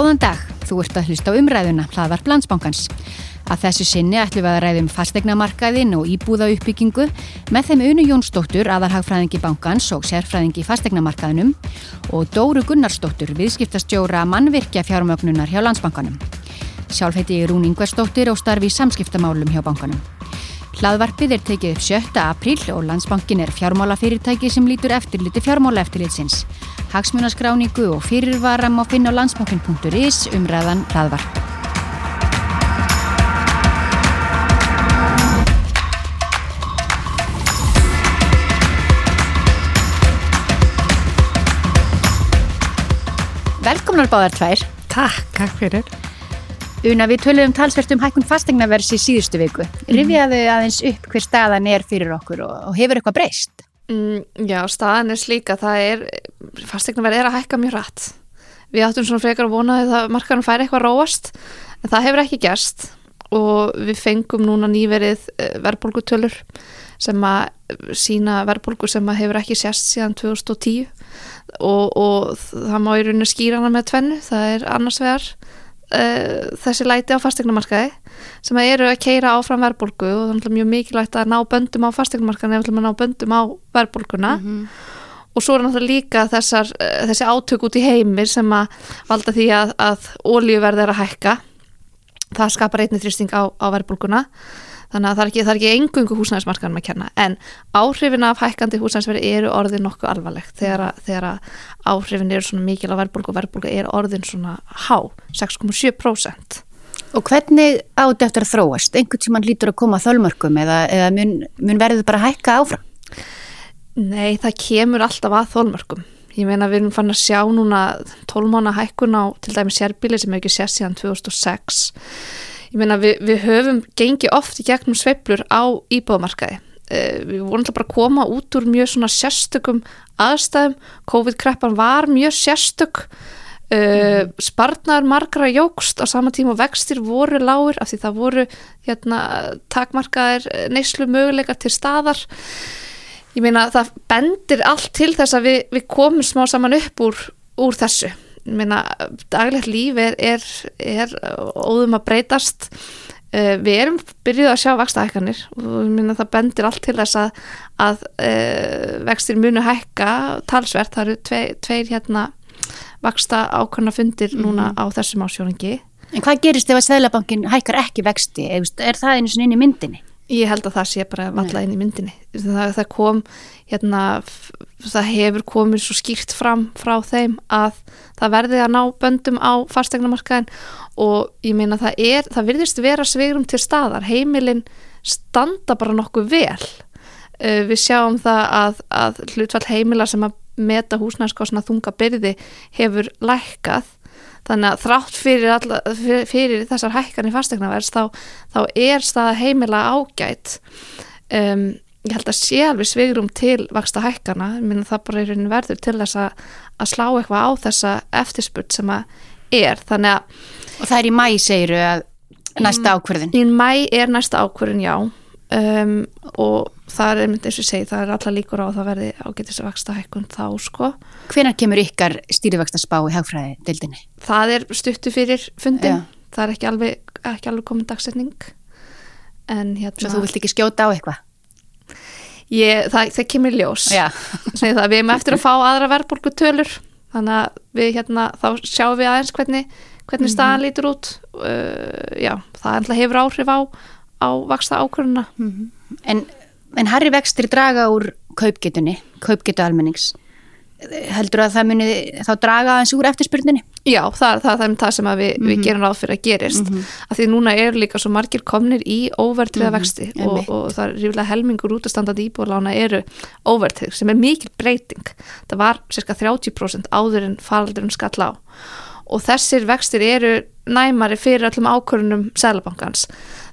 Góðan dag, þú ert að hlusta á umræðuna, hlaðvarp landsbankans. Að þessu sinni ætlum við að ræðum fastegnamarkaðin og íbúða uppbyggingu með þeim Unu Jónsdóttur, aðarhagfræðingi bankans og sérfræðingi fastegnamarkaðinum og Dóru Gunnarsdóttur, viðskiptastjóra mannvirkja fjármögnunar hjá landsbankanum. Sjálf heiti ég Rún Ingvarsdóttir og starfi í samskiptamálum hjá bankanum. Hlaðvarpið er tekið upp 7. apríl og landsbankin er fjármálafyrirtæki sem lítur eftirliti fjármálaeftirlitsins. Hagsmunaskráningu og fyrirvaram á finna á landsbankin.is umræðan hlaðvarp. Velkomnar báðar tvær. Takk, takk fyrir. Una, við töluðum talsvert um hækkun fastegnavers í síðustu viku. Rifjaðu aðeins upp hver staðan er fyrir okkur og, og hefur eitthvað breyst? Mm, já, staðan er slíka, það er, fastegnaverð er að hækka mjög rætt. Við áttum svona frekar að vona að markaðum færi eitthvað róast, en það hefur ekki gerst og við fengum núna nýverið eh, verðbólgutölur sem að sína verðbólgu sem að hefur ekki sérst síðan 2010 og, og það má í rauninu skýra hana með tvennu, það er annars vegar uh, þessi læti á fastegnumarkaði sem að eru að keira áfram verðbólgu og það er mjög mikilvægt að ná böndum á fastegnumarkaði ef við ná böndum á verðbólguna. Mm -hmm. og svo er náttúrulega líka þessar, uh, þessi átök út í heimir sem að valda því að, að ólíuverð er að hækka. Það skapar einnig þrýsting á, á verðbólguna þannig að það er ekki, það er ekki engungu húsnæðismarkanum að kenna en áhrifin af hækkandi húsnæðisverði eru orðin nokkuð alvarlegt þegar, þegar áhrifin eru svona mikil á verðbólgu og verðbólgu er orðin svona há 6,7% Og hvernig átt eftir að þróast? Engur tíman lítur að koma þölmörkum eða, eða mun, mun verður bara að hækka áfram? Nei, það kemur alltaf að þölmörkum ég meina við erum fann að sjá núna 12 mánu hækkun á til dæmi sérbíli sem hefur ekki sér síðan 2006 ég meina við, við höfum gengið oft í gegnum sveiblur á íbúðmarkaði uh, við vorum alltaf bara að koma út úr mjög svona sérstökum aðstæðum. COVID-kreppan var mjög sérstök. Uh, mm. sparnar margra jógst á sama tíma og vextir voru lágur af því það voru hérna, takmarkaðir neyslu möguleikar til staðar. Ég meina það bendir allt til þess að við, við komum smá saman upp úr, úr þessu meina daglegt líf er, er, er óðum að breytast uh, við erum byrjuð að sjá vakstahækkanir og meina það bendir allt til þess að, að uh, vextir munu hækka talsvert, það eru tvei, tveir hérna vaksta ákvæmna fundir núna mm. á þessum ásjóningi En hvað gerist ef að Sælabankin hækkar ekki vexti? Er það einu svona inn í myndinni? Ég held að það sé bara valla inn í myndinni. Það, það kom, hérna, það hefur komið svo skýrt fram frá þeim að það verði að ná böndum á fastegnamarkaðin og ég meina það er, það virðist vera svegrum til staðar. Heimilinn standa bara nokkuð vel. Uh, við sjáum það að, að hlutfall heimila sem að meta húsnæðskosna þunga byrði hefur lækkað þannig að þrátt fyrir, alla, fyrir, fyrir þessar hækkan í fastegnaverðs þá, þá er staða heimila ágætt um, ég held að sé alveg svigrum til vaksta hækkana, minna það bara er verður til þess að, að slá eitthvað á þessa eftirspurt sem að er. Þannig að og það er í mæ segiru að næsta ákverðin í mæ er næsta ákverðin já. Um, og það er einmitt eins og ég segi, það er alla líkur á að það verði ágætis að vaksta hækkun þá sko. Hvenar kemur ykkar stýrivaksta spá í hagfræði deildinni? Það er stuttu fyrir fundin, Já. það er ekki alveg, ekki alveg komin dagsetning en hérna Svo þú vilt ekki skjóta á eitthvað? Ég, það, það kemur ljós það, við erum eftir að fá aðra verðbólgu tölur þannig að við hérna þá sjáum við aðeins hvernig, hvernig mm -hmm. staðan lítur út uh, já, það hefur áhrif á, á vaksta ákvöruna mm -hmm. En En Harry vextir draga úr kaupgetunni, kaupgetu almennings. Heldur að það muni þá draga eins úr eftirspurninni? Já, það, það, það er það sem við, mm -hmm. við mhm. gerum ráð fyrir að gerist. Mm -hmm. Af því núna er líka svo margir komnir í óvertriða mm -hmm. vexti og, og það er rífilega helmingur út að standað íbúrlána eru óvertrið sem er mikil breyting. Það var cirka 30% áður en faraldurinn skall á og þessir vextir eru næmari fyrir öllum ákvörunum Sælabankans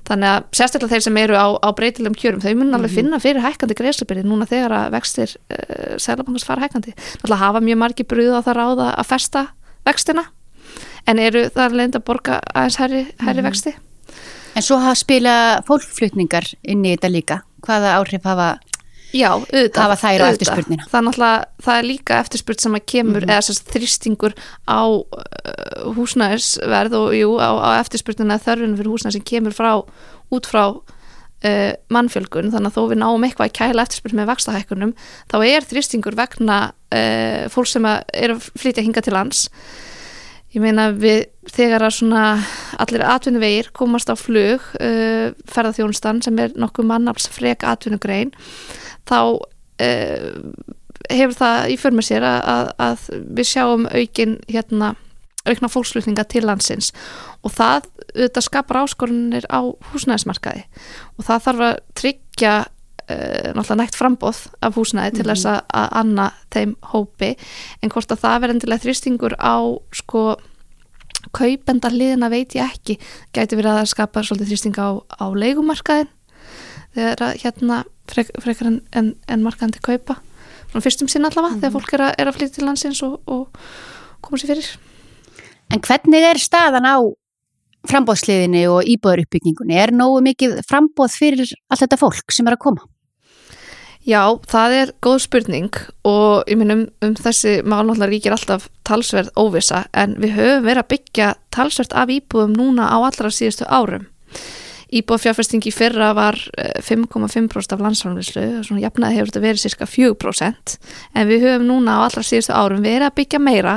þannig að sérstaklega þeir sem eru á, á breytilegum kjörum þau mun alveg mhm. finna fyrir hækkandi greiðslubyrði núna þegar að vextir uh, eh, Sælabankans fara hækkandi. Náttúrulega hafa mjög margi brúð á það ráða að festa vextina en eru það leind að borga aðeins herri, herri mm vexti? En svo hafa spila fólkflutningar inn í þetta líka. Hvaða áhrif hafa Já, auðvitað, hafa þær á eftirspurnina. Það er náttúrulega, það er líka eftirspurn sem að kemur, Mhm. eða sérst þrýstingur á uh, húsnæðisverð og jú, á, á eftirspurnina þörfinu fyrir húsnæð sem kemur frá, út frá uh, mannfjölgun, þannig að þó við náum eitthvað að kæla eftirspurn með vakstahækkunum, þá er þrýstingur vegna uh, fólk sem er að flytja hinga til lands ég meina við þegar að svona allir atvinnuvegir komast á flug uh, ferðarþjónustan sem er nokkuð mannafls frek atvinnugrein þá uh, hefur það í för með sér að, að, að við sjáum aukin hérna aukna fólksflutninga til landsins. Og það auðvitað skapar áskorunir á húsnæðismarkaði. Og það þarf að tryggja uh, náttúrulega nægt frambóð af húsnæði til þess að, að anna þeim hópi. En hvort að það verði endilega þrýstingur á sko kaupenda hliðina veit ég ekki. Gæti verið að það skapa svolítið þrýsting á, á leigumarkaðin þegar að hérna frek, frekar en, en, en markaðandi kaupa svona fyrstum sinn allavega þegar fólk er að, er að flytja til landsins og, og koma sér fyrir En hvernig er staðan á frambóðsliðinni og íbúðuruppbyggingunni? Er nógu mikið frambóð fyrir allt þetta fólk sem er að koma? Já, það er góð spurning og ég minn um, um þessi mál náttúrulega ríkir alltaf talsverð óvisa en við höfum verið að byggja talsverð af íbúðum núna á allra síðustu árum. Íbúðfjárfesting í fyrra var eh, 5,5% af landsframleyslu og svona jafnaði hefur þetta verið cirka 4% en við höfum núna á allra síðustu árum verið að byggja meira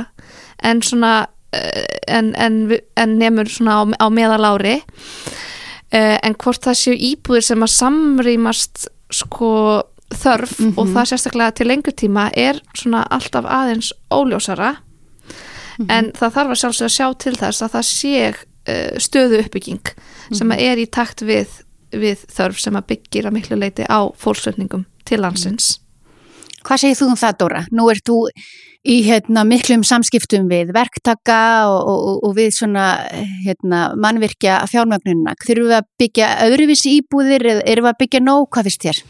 en svona eh, en, en, en nefnur svona á, á meðalári. Uh, en hvort það séu íbúðir sem að samrýmast sko þörf Mhm. og það sérstaklega til lengur tíma er svona alltaf aðeins óljósara. En það þarf að sjálfsög að sjá til þess að það sé stöðu uppbygging sem að er í takt við, við þörf sem að byggir að miklu leiti á fólksvöldningum til landsins Hvað segir þú um það, Dóra? Nú ert þú í hérna, miklum samskiptum við verktaka og, og, og við svona hérna, mannvirkja fjármögnunina. Þurfum við að byggja öðruvísi íbúðir eða erum við að byggja nóg? Hvað finnst þér?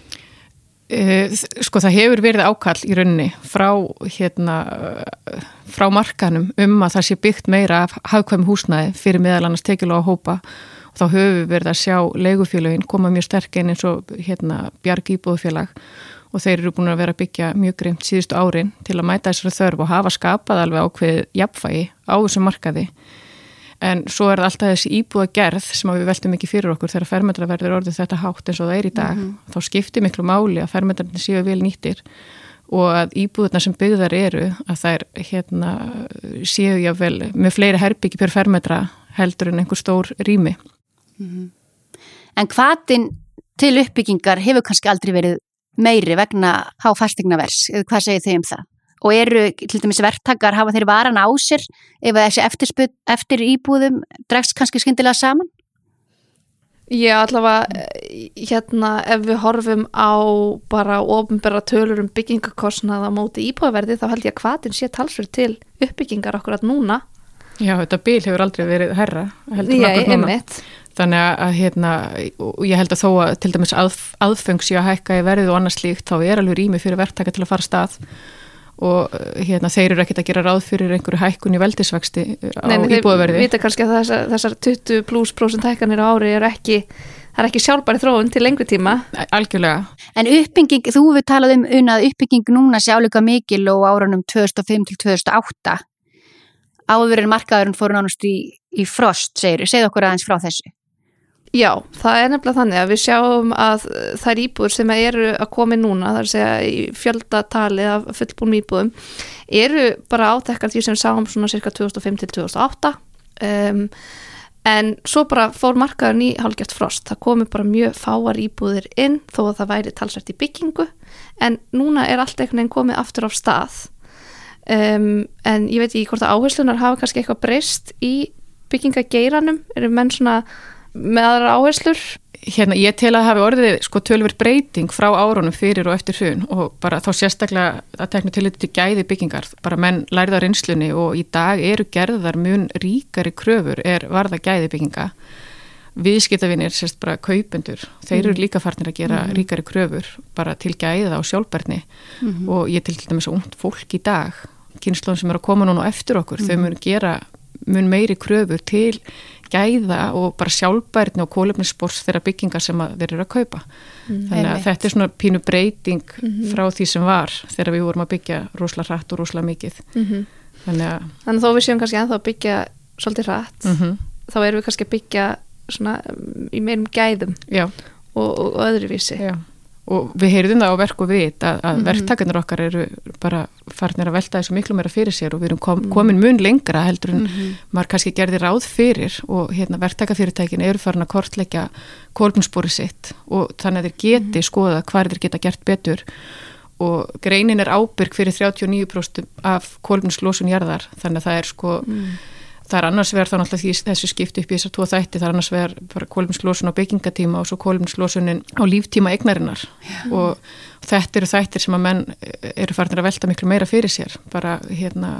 Eh, Sko það hefur verið ákall í rauninni frá, hérna, eh, frá markanum um að það sé byggt meira af hagkvæm húsnæði fyrir meðal annars tekilega á hópa. Og þá höfum við verið að sjá leigufélagin koma mjög sterk inn eins og hérna, bjarg íbúðufélag og þeir eru búin að vera að byggja mjög greimt síðustu árin til að mæta þessari þörf og hafa skapað alveg ákveð jafnfægi á þessum markaði en svo er það alltaf þessi íbúða gerð sem við veltum ekki fyrir okkur þegar fermetraverður orðið þetta hátt eins og það er í dag. Þá skiptir miklu máli að fermetrarnir séu vel nýttir og að íbúðuna sem byggðar eru að þær hérna, séu jável með fleiri herbyggi per fermetra heldur en einhver stór rými. En hvaðin til uppbyggingar hefur kannski aldrei verið meiri vegna háfastegnavers, eða hvað segir þau um það? Og eru til dæmis verktakar hafa þeir varan á sér ef að þessi eftirsput, eftir íbúðum dregst kannski skyndilega saman? Já, allavega eh, hérna ef við horfum á bara ofinbera tölur um byggingakostnað á móti íbúðverði þá held ég að hvaðin sé talsverð til uppbyggingar okkur að núna Já, þetta bíl hefur aldrei verið herra heldur Ég, akkúrat núna. einmitt Þannig að, hérna, og ég held að þó að til dæmis að, aðfeng sé að hækka í verðið og annars slíkt, þá er alveg rými fyrir verktaka til að fara stað og uh, hérna, þeir eru ekkert að gera ráð fyrir einhverju hækkun í veldisvexti á Nei, nei, þeir vita kannski að þessar, þessar 20 pluss prósent hækkanir á ári er ekki það er ekki sjálfbæri þróun til lengur tíma Algjörlega. En uppbygging, þú við talað um unnað uppbygging núna sjálfleika mikil og árunum 2005 til 2008 áður en markaðurinn fóru nánast í, í frost, segir, segð okkur aðeins frá þessu. Já, það er nefnilega þannig að við sjáum að þær íbúður sem eru að koma inn núna, það er að í fjöldatali af fullbúnum íbúðum eru bara átekkar því sem sáum svona cirka 2005 til 2008 um, en svo bara fór markaðurinn í hálfgjart frost, það komi bara mjög fáar íbúðir inn þó að það væri talsvært í byggingu en núna er allt einhvern veginn komið aftur á stað. Um, en ég veit ekki hvort að áherslunar hafa kannski eitthvað breyst í byggingageiranum, eru menn svona með aðra áherslur. Hérna, ég tel að hafi orðið sko tölver breyting frá árunum fyrir og eftir hrun og bara þá sérstaklega að tekna til þetta til gæði byggingar, bara menn lærða reynslunni og í dag eru gerðar mun ríkari kröfur er varða gæði bygginga. Viðskiptavinir, sérst bara kaupendur þeir eru líka farnir að gera ríkari kröfur bara til gæða og sjálfberni og ég til dæmis ungt fólk í dag kynnslóðum sem eru að koma núna eftir okkur, þau munu gera mun meiri kröfur til gæða og bara sjálfbærni og kólefnisspors þeirra byggingar sem þeir eru að kaupa. Mm, Þannig að þetta er svona pínu breyting mm -hmm. frá því sem var þegar við vorum að byggja rosalega hratt og rosalega mikið. Mm -hmm. Þannig að, Þannig þó við séum kannski ennþá að byggja svolítið hratt, -hmm. þá erum við kannski að byggja svona í meirum gæðum og, og öðruvísi. Já og við heyrðum það á verku við að, að mm -hmm. verktakarnir okkar eru bara farnir að velta þessu miklu meira fyrir sér og við erum kom, mhm. komin mun lengra heldur en mm -hmm. maður kannski gerði ráð fyrir og hérna verktakarfyrirtækin eru farin að kortleggja kolbunspóri sitt og þannig að þeir geti mm -hmm. skoða hvað þeir geta gert betur og greinin er ábyrg fyrir 39% af kolbunslósun jarðar þannig að það er sko mhm það er annars verð þá náttúrulega þessu skiptu upp í þessar tvo þætti, það er annars verð bara kólumslósun á byggingatíma og svo kólumslósunin á líftíma eignarinnar Já. og þetta eru þættir sem að menn eru farin að velta miklu meira fyrir sér bara hérna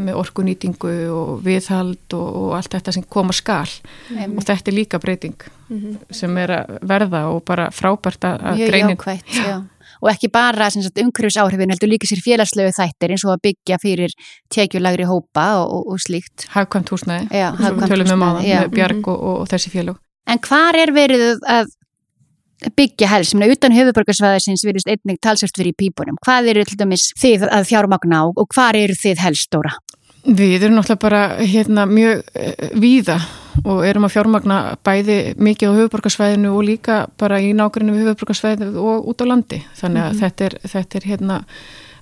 með orkunýtingu og viðhald og, og allt þetta sem koma skal mm. og þetta er líka breyting mm -hmm. sem er að verða og bara frábært að greinin Mjög jákvægt, já og ekki bara umhverfisáhrifin heldur líka sér félagslegu þættir eins og að byggja fyrir tekjulagri hópa og, og, og slíkt. Hagkvæmt húsnæði, já, hagkvæmt húsnæði, um áðan, með bjarg og, og þessi félag. En hvar er verið að byggja helst, sem er utan höfuborgarsvæðisins virðist einnig talsvært fyrir í pípunum. Hvað eru til dæmis þið að fjármagna og hvar eru þið helst stóra? Við erum náttúrulega bara hérna, mjög uh, víða og erum að fjármagna bæði mikið á höfuborgarsvæðinu og líka bara í nákvæmlega við höfuborgarsvæðinu og út á landi. Þannig að mm -hmm. þetta er, þetta er hérna,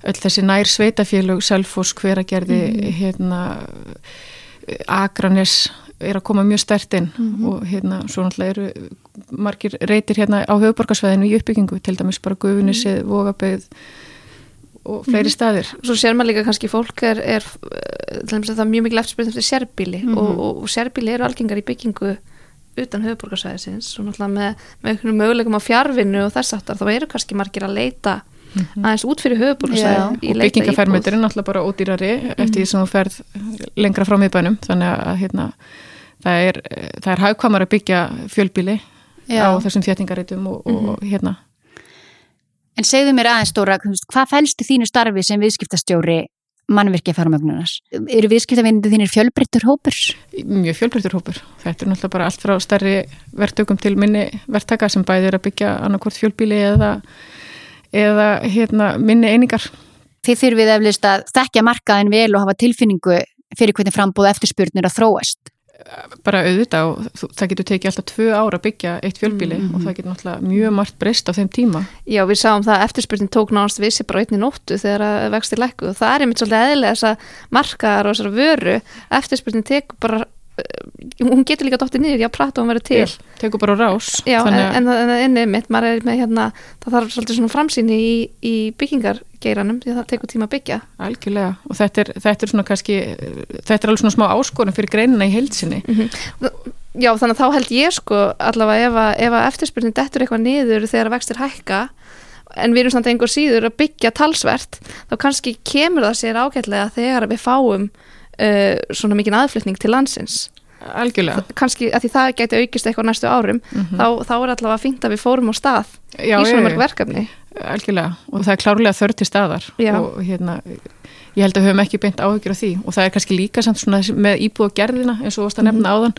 öll þessi nær sveitafélög, Selfos, Hveragerði, mm -hmm. hérna, Akranes er að koma mjög stert inn mm -hmm. og hérna svo náttúrulega eru margir reytir hérna á höfuborgarsvæðinu í uppbyggingu, til dæmis bara Guðunisið, mhm. Og fleiri mhm. staðir. Svo sér maður líka kannski fólk er, er það er mjög mikil eftirspiln eftir sérbíli mm -hmm. og, og, og sérbíli eru algengar í byggingu utan höfuborgarsæðisins og náttúrulega með, möguleikum á fjárvinnu og þess aftar þá eru kannski margir að leita mm -hmm. aðeins út fyrir höfuborgarsæði og byggingafermötur er náttúrulega bara ódýrari mm -hmm. eftir því sem þú ferð lengra frá miðbænum þannig að hérna, það er, er hagkvamar að byggja fjölbíli Já. á þessum þéttingaritum og, og mhm. hérna En segðu mér aðeins Stóra, hvað fælst þínu starfi sem viðskiptastjóri mannverkja fjármögnunas? Eru viðskiptavinninu þínir fjölbreyttur hópur? Mjög fjölbreyttur hópur. Þetta er náttúrulega bara allt frá starri verktökum til minni verktaka sem bæði er að byggja annarkort fjölbíli eða, eða hérna, minni einingar. Þið þurfið eflust að þekkja markaðin vel og hafa tilfinningu fyrir hvernig frambúða eftirspurnir að þróast bara auðvitað og það getur tekið alltaf tvö ára að byggja eitt fjölbíli mm -hmm. og það getur náttúrulega mjög margt breyst á þeim tíma. Já, við sáum það að eftirspurning tók náðast vissi bara einni nóttu þegar að vexti lekku og það er einmitt svolítið eðilega þess að markaðar og þessar vöru eftirspurning tekur bara hún getur líka dóttið niður, já, prata og verður til. Tegur bara rás já, en, en, en ennið mitt, maður er með hérna það þarf svolítið svona framsýni í, í byggingargeiranum, því það tekur tíma að byggja. Algjörlega, og þetta er, þetta er svona kannski, þetta er alveg svona smá áskorun fyrir greinina í heilsinni mm -hmm. já, þannig að þá held ég sko allavega ef að, ef að eftirspurning dettur eitthvað niður þegar vextir hækka en við erum samt einhver síður að byggja talsvert, þá kannski kemur það sér ágætlega þegar við fáum uh, svona mikinn aðflutning til landsins. Algjörlega. Kannski að því það geti aukist eitthvað næstu árum mm -hmm. þá, þá er allavega fínt að við fórum á stað Já, í svona mörg verkefni. Algjörlega. Og það er klárlega þörr til staðar. Já. og hérna ég held að við höfum ekki beint áhugir af því og það er kannski líka með íbúð og gerðina eins og þú varst að nefna mm -hmm. áðan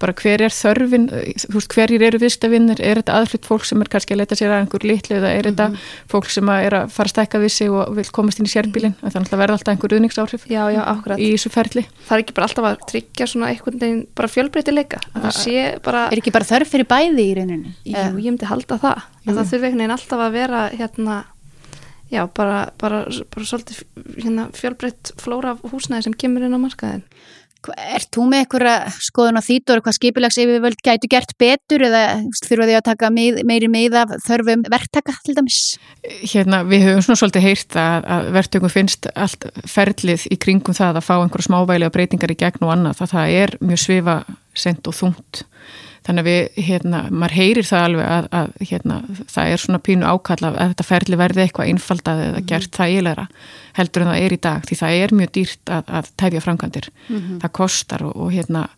bara hver er þörfin, veist, hverjir eru viðstafinnir, er þetta aðflutt fólk sem er kannski að leta sér að einhver litlu eða er þetta mm -hmm. fólk sem er að fara að stækka við sig og vil komast inn í sérbílin mhm. þannig að það verða alltaf einhver uðningsáhrif í þessu ferli. Það er ekki bara alltaf að tryggja svona einhvern veginn bara fjölbreytileika bara... Er ekki bara þörf fyrir bæði í rauninu? Jú, ég myndi halda það, það þurfi einhvern veginn alltaf að vera hérna já, bara, bara, bara svolítið hérna, fjölbreytt flóra af húsnæði sem kemur inn á markaðin. Er þú með eitthvað skoðun á þýtur, hvað skipilags yfirvöld gætu gert betur eða þurfa því að taka með, meiri með af þörfum verktaka til dæmis? Hérna, við höfum svona svolítið heyrt að, að verktökum finnst allt ferlið í kringum það að fá einhverja smávæli og breytingar í gegn og annað, það, það er mjög svifa sent og þungt þannig að við, hérna, maður heyrir það alveg að, að hérna, það er svona pínu ákalla að þetta ferli verði eitthvað einfaldað eða gert -hmm. það ílæra heldur en það er í dag því það er mjög dýrt að, að tæfja framkvæmdir mm -hmm. það kostar og, og hérna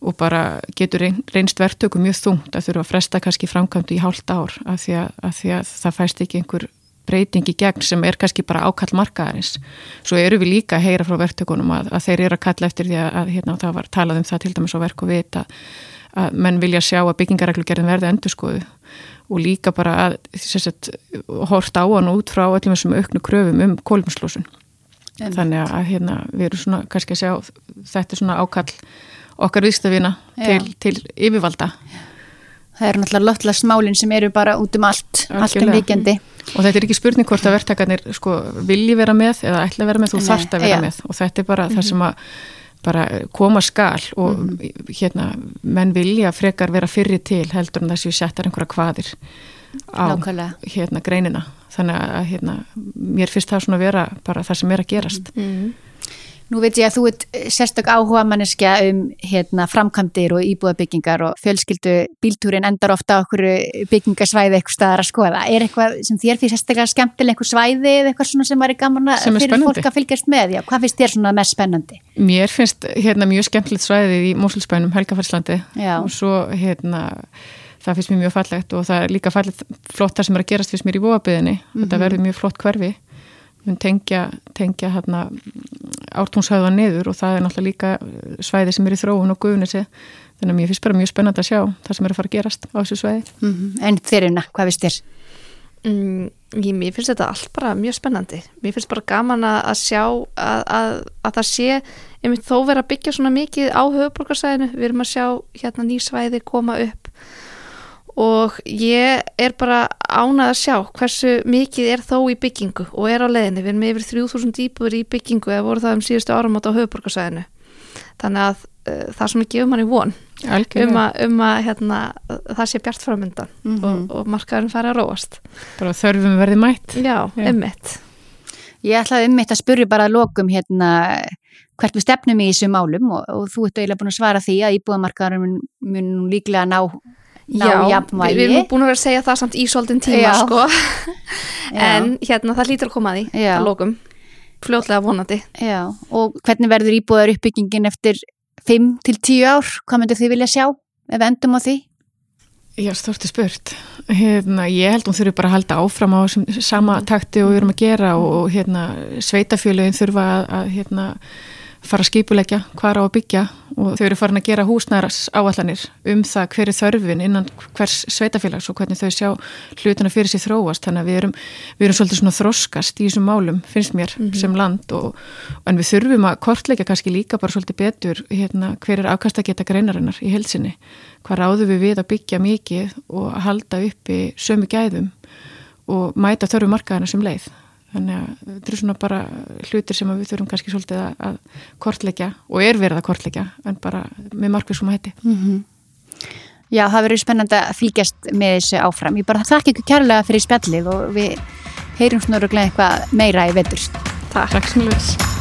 og bara getur reyn, reynst verktöku mjög þungt að þurfa að fresta kannski framkvæmdu í hálft ár af því að, að því það fæst ekki einhver breytingi gegn sem er kannski bara ákall markaðarins. Svo eru við líka að heyra frá verktökunum að, að þeir eru að kalla eftir því að hérna, það var talað um það til dæmis á verk og vita að menn vilja sjá að byggingareglugerðin verði endurskoðu og líka bara að sagt, horta á hann út frá öllum þessum auknu kröfum um kólumslósun. Þannig að hérna, við erum svona kannski að sjá þetta svona ákall okkar viðstafina til, til yfirvalda. Það eru náttúrulega lottlega smálinn sem eru bara út um allt, allt um vikjandi og þetta er ekki spurning hvort að verktakarnir sko, vilji vera með eða ætla að vera með þú þarft að vera ja. með og þetta er bara mm -hmm. það sem að bara koma skal og mm -hmm. hérna menn vilja frekar vera fyrir til heldur en þessi setjar einhverja kvaðir á Nákvæmlega. hérna greinina þannig að hérna mér finnst það svona að vera bara það sem er að gerast mm -hmm. Nú veit ég að þú ert sérstök áhuga manneskja um hérna, framkantir og íbúðabyggingar og fjölskyldu bíltúrin endar ofta okkur byggingasvæði eitthvað staðar að skoða. Er eitthvað sem þér fyrir sérstaklega skemmtileg eitthvað svæði eða eitthvað svona sem í gaman að fyrir spennandi. fólk að fylgjast með? Já, hvað finnst þér svona mest spennandi? Mér finnst hérna mjög skemmtilegt svæði í Mósulsbænum, Helgafærslandi og svo hérna það finnst mér mjög fallegt og það er líka fallegt flott það sem er að gerast fyrst mér í búabiðinni. Mm -hmm. Þetta mhm. verður mjög flott hverfi mun tengja, tengja hérna, ártúnshauða niður og það er náttúrulega líka svæði sem er í þróun og guðunissi þannig að mér finnst bara mjög spennand að sjá það sem er að fara að gerast á þessu svæði mm -hmm. En þeirruna, hvað finnst þér? Mm, ég, mér finnst þetta allt bara mjög spennandi mér finnst bara gaman að sjá að, að, að það sé einmitt þó vera að byggja svona mikið á höfuborgarsæðinu við erum að sjá hérna nýsvæði koma upp og ég er bara ánað að sjá hversu mikið er þó í byggingu og er á leðinni, við erum yfir 3000 íbúður í byggingu eða voru það um síðustu áram átt á höfuborgarsæðinu þannig að uh, það sem ekki um hann er von um að, um að hérna, það sé bjart framöndan mm -hmm. og, og markaðurinn fari að róast. Bara þörfum verði mætt. Já, Já. ummitt ég ætlaði ummitt að spurja bara að lokum hérna hvert við stefnum í þessu málum og, og þú ert eiginlega búin að svara því að íbúðamarkaðurinn mun, mun líklega ná ná jafnvægi. Já, við erum búin að vera að segja það samt í svolítinn tíma Já. sko. En hérna það lítur að koma að því að lókum, fljóðlega vonandi. Já, og hvernig verður íbúðar uppbyggingin eftir 5-10 ár? Hvað myndir þið vilja sjá ef endum á því? Já, stórti spurt. Hérna, ég held að hún þurfi bara að halda áfram á sama takti og við erum að gera og hérna, sveitafjöluðin þurfa að, að hérna fara að skipulegja hvar á að byggja og þau eru farin að gera húsnæras áallanir um það hver er þörfin innan hvers sveitafélags og hvernig þau sjá hlutuna fyrir sér þróast. Þannig að við erum, við erum svolítið svona þroskast í þessum málum finnst mér mm -hmm. sem land og, en við þurfum að kortleika kannski líka bara svolítið betur hérna, hver er afkast að geta greinarinnar í helsinni hvað ráðum við við að byggja mikið og að halda uppi sömu gæðum og mæta þörfu markaðina sem leið þannig að þetta eru svona bara hlutir sem við þurfum kannski svolítið að, að kortleggja og er verið að kortleggja en bara með markvísum að hætti. Mm -hmm. Já, það verður spennand að fylgjast með þessu áfram. Ég bara þakka ykkur kærlega fyrir spjallið og við heyrum svona gleðum eitthvað meira í vetur. Takk, Takk